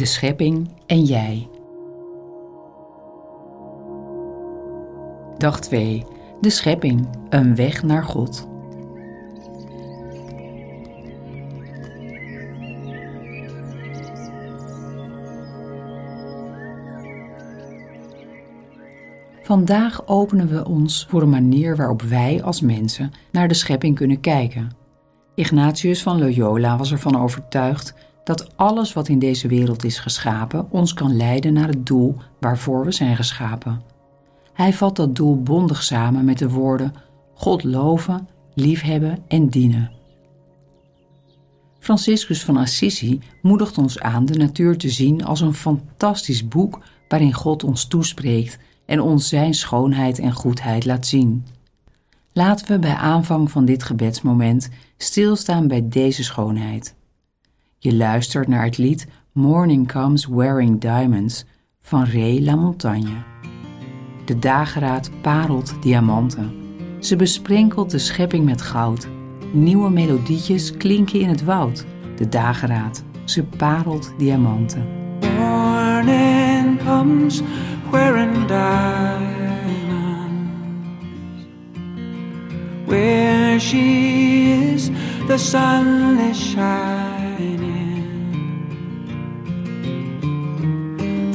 de schepping en jij. Dag 2. De schepping, een weg naar God. Vandaag openen we ons voor een manier waarop wij als mensen naar de schepping kunnen kijken. Ignatius van Loyola was ervan overtuigd dat alles wat in deze wereld is geschapen ons kan leiden naar het doel waarvoor we zijn geschapen. Hij vat dat doel bondig samen met de woorden God loven, liefhebben en dienen. Franciscus van Assisi moedigt ons aan de natuur te zien als een fantastisch boek waarin God ons toespreekt en ons Zijn schoonheid en goedheid laat zien. Laten we bij aanvang van dit gebedsmoment stilstaan bij deze schoonheid. Je luistert naar het lied Morning Comes Wearing Diamonds van Ray La Montagne. De dageraad parelt diamanten. Ze besprenkelt de schepping met goud. Nieuwe melodietjes klinken in het woud. De dageraad, ze parelt diamanten. Morning comes wearing diamonds. Where she is, the sun is shining.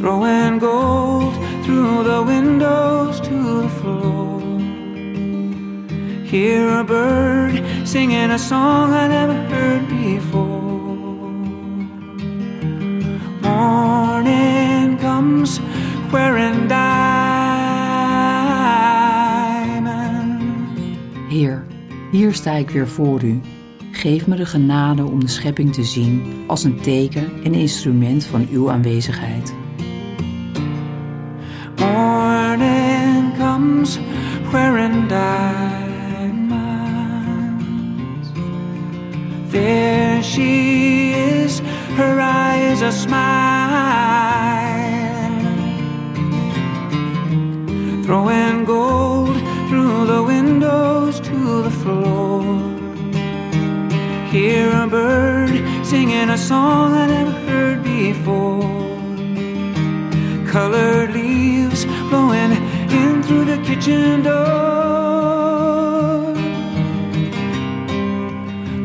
Throwing gold through the windows to the floor. Hear a bird singing a song I never heard before. Morning comes wearing diamonds. Heer, hier sta ik weer voor u. Geef me de genade om de schepping te zien als een teken en instrument van uw aanwezigheid. Wearing diamonds. There she is, her eyes a smile. Throwing gold through the windows to the floor. Hear a bird singing a song I never heard before in door.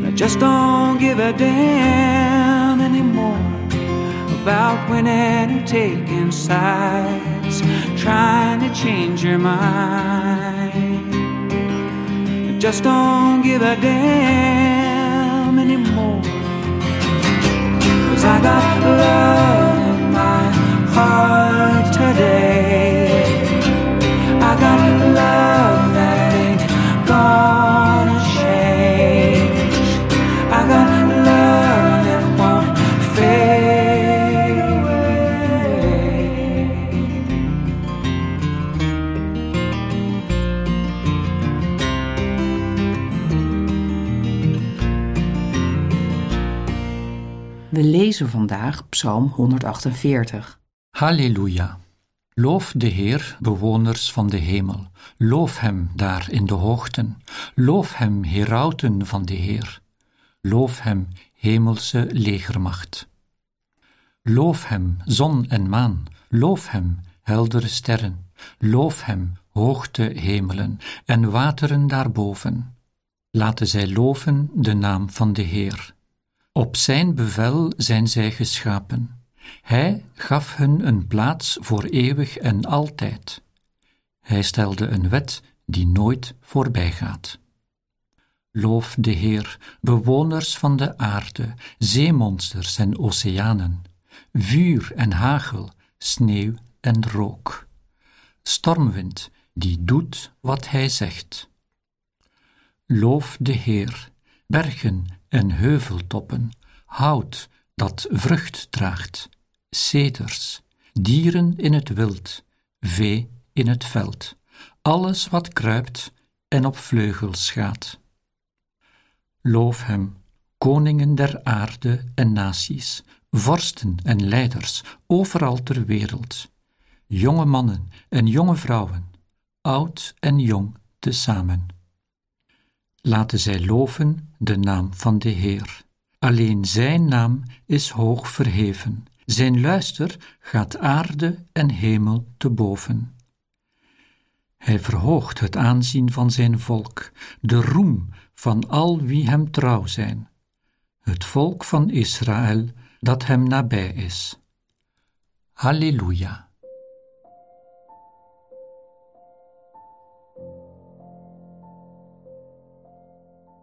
I just don't give a damn anymore about winning or taking sides, trying to change your mind. I just don't give a damn anymore. Cause I got love in my heart today. We lezen vandaag Psalm 148. Halleluja. Loof de Heer, bewoners van de hemel. Loof Hem daar in de hoogten. Loof Hem, herauten van de Heer. Loof Hem, hemelse legermacht. Loof Hem, zon en maan. Loof Hem, heldere sterren. Loof Hem, hoogte hemelen en wateren daarboven. Laten zij loven de naam van de Heer. Op Zijn bevel zijn zij geschapen. Hij gaf hun een plaats voor eeuwig en altijd. Hij stelde een wet die nooit voorbijgaat. Loof de Heer, bewoners van de aarde, zeemonsters en oceanen, vuur en hagel, sneeuw en rook. Stormwind die doet wat hij zegt. Loof de Heer, bergen en heuveltoppen, hout dat vrucht draagt, ceders, dieren in het wild, vee in het veld, alles wat kruipt en op vleugels gaat. Loof hem, koningen der aarde en naties, vorsten en leiders, overal ter wereld, jonge mannen en jonge vrouwen, oud en jong tezamen. Laten zij loven de naam van de Heer. Alleen Zijn naam is hoog verheven, Zijn luister gaat aarde en hemel te boven. Hij verhoogt het aanzien van zijn volk, de roem van al wie hem trouw zijn, het volk van Israël dat hem nabij is. Halleluja.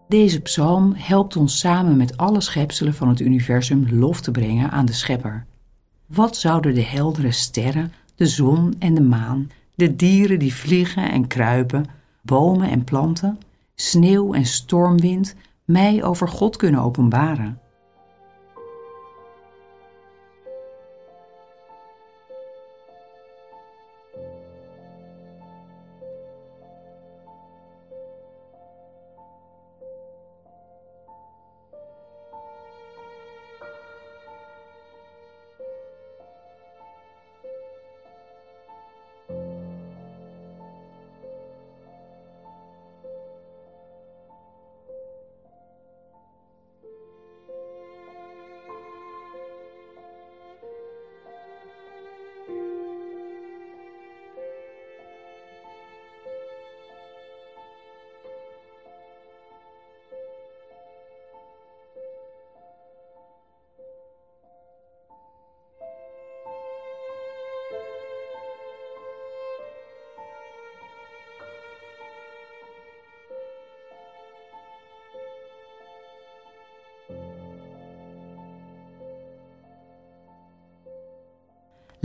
Deze psalm helpt ons samen met alle schepselen van het universum lof te brengen aan de Schepper. Wat zouden de heldere sterren, de zon en de maan, de dieren die vliegen en kruipen, bomen en planten, sneeuw en stormwind mij over God kunnen openbaren?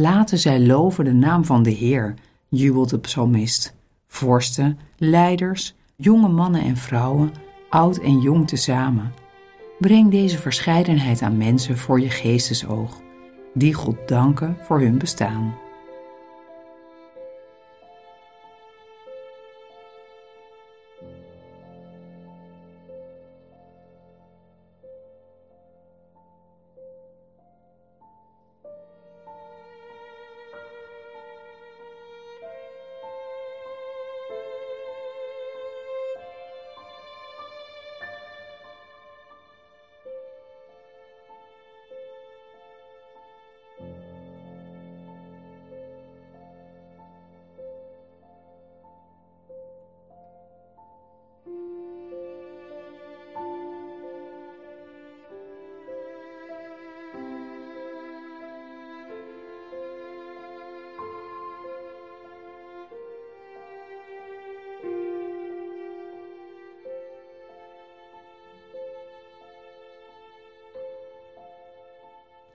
Laten zij loven de naam van de Heer, jubelt de psalmist. Vorsten, leiders, jonge mannen en vrouwen, oud en jong tezamen. Breng deze verscheidenheid aan mensen voor je geestesoog, die God danken voor hun bestaan.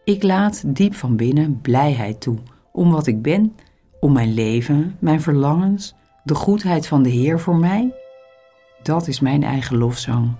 Ik laat diep van binnen blijheid toe om wat ik ben, om mijn leven, mijn verlangens, de goedheid van de Heer voor mij. Dat is mijn eigen lofzang.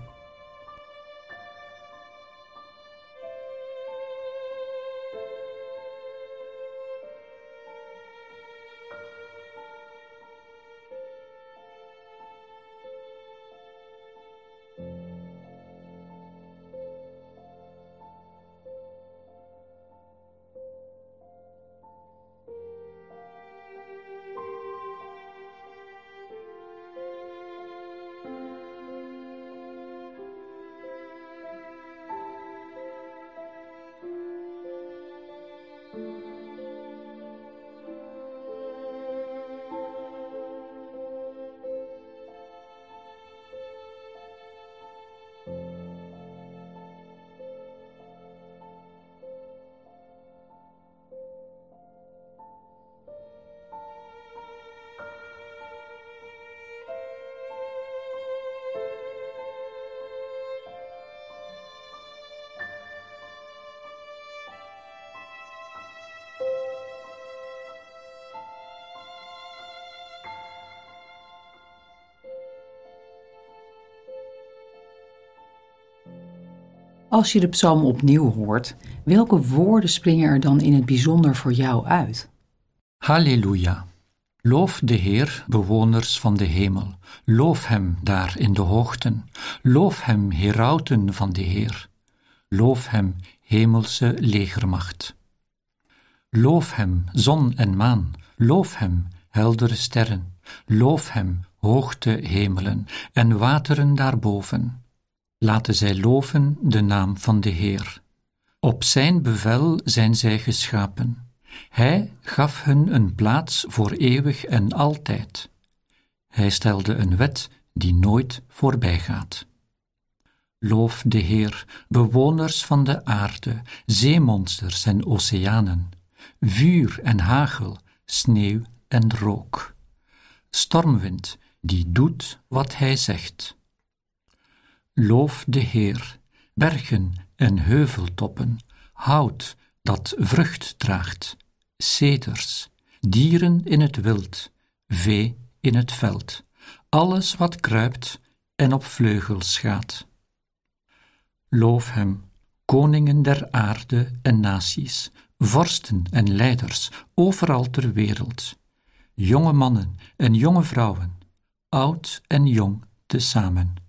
Als je de psalm opnieuw hoort, welke woorden springen er dan in het bijzonder voor jou uit? Halleluja. Loof de Heer, bewoners van de hemel. Loof Hem daar in de hoogten. Loof Hem, herauten van de Heer. Loof Hem, hemelse legermacht. Loof Hem, zon en maan. Loof Hem, heldere sterren. Loof Hem, hoogte hemelen en wateren daarboven. Laten zij loven de naam van de Heer. Op zijn bevel zijn zij geschapen. Hij gaf hun een plaats voor eeuwig en altijd. Hij stelde een wet die nooit voorbij gaat. Loof de Heer, bewoners van de aarde, zeemonsters en oceanen, vuur en hagel, sneeuw en rook. Stormwind die doet wat hij zegt. Loof de Heer, bergen en heuveltoppen, hout dat vrucht draagt, ceders, dieren in het wild, vee in het veld, alles wat kruipt en op vleugels gaat. Loof hem, koningen der aarde en naties, vorsten en leiders, overal ter wereld, jonge mannen en jonge vrouwen, oud en jong tezamen.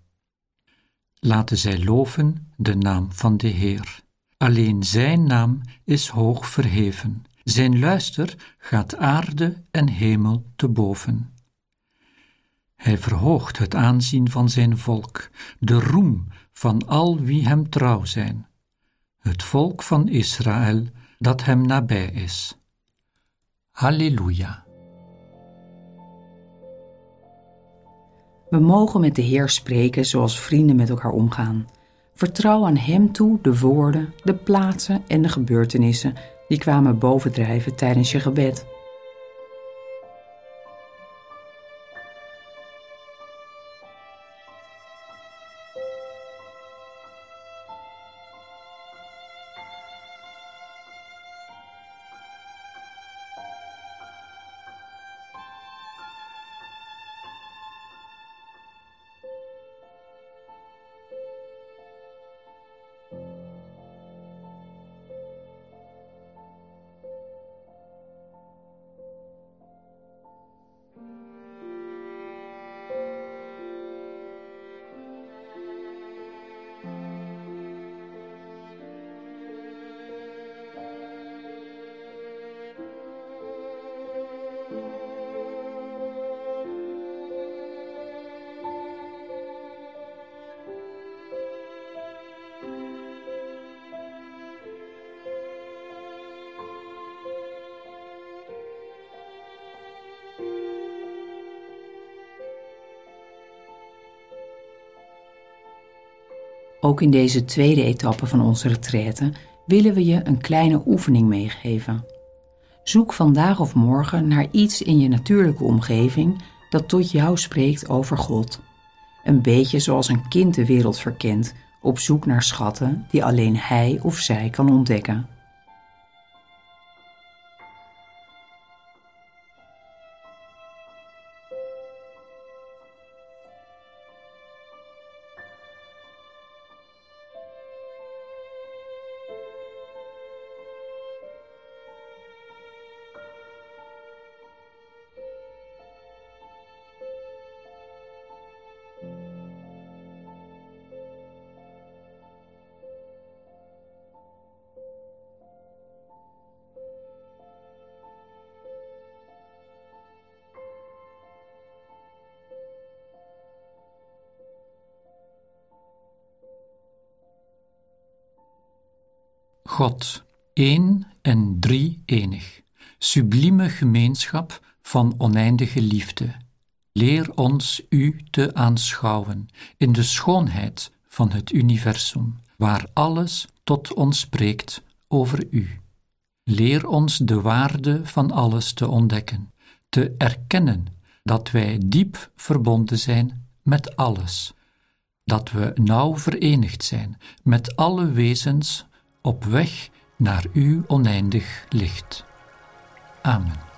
Laten zij loven de naam van de Heer. Alleen Zijn naam is hoog verheven. Zijn luister gaat aarde en hemel te boven. Hij verhoogt het aanzien van zijn volk, de roem van al wie hem trouw zijn, het volk van Israël dat hem nabij is. Halleluja. We mogen met de Heer spreken zoals vrienden met elkaar omgaan. Vertrouw aan Hem toe de woorden, de plaatsen en de gebeurtenissen die kwamen bovendrijven tijdens je gebed. Ook in deze tweede etappe van onze retraite willen we je een kleine oefening meegeven. Zoek vandaag of morgen naar iets in je natuurlijke omgeving dat tot jou spreekt over God. Een beetje zoals een kind de wereld verkent, op zoek naar schatten die alleen hij of zij kan ontdekken. God, één en drie enig, sublieme gemeenschap van oneindige liefde. Leer ons U te aanschouwen in de schoonheid van het universum, waar alles tot ons spreekt over U. Leer ons de waarde van alles te ontdekken, te erkennen dat wij diep verbonden zijn met alles, dat we nauw verenigd zijn met alle wezens op weg naar uw oneindig licht. Amen.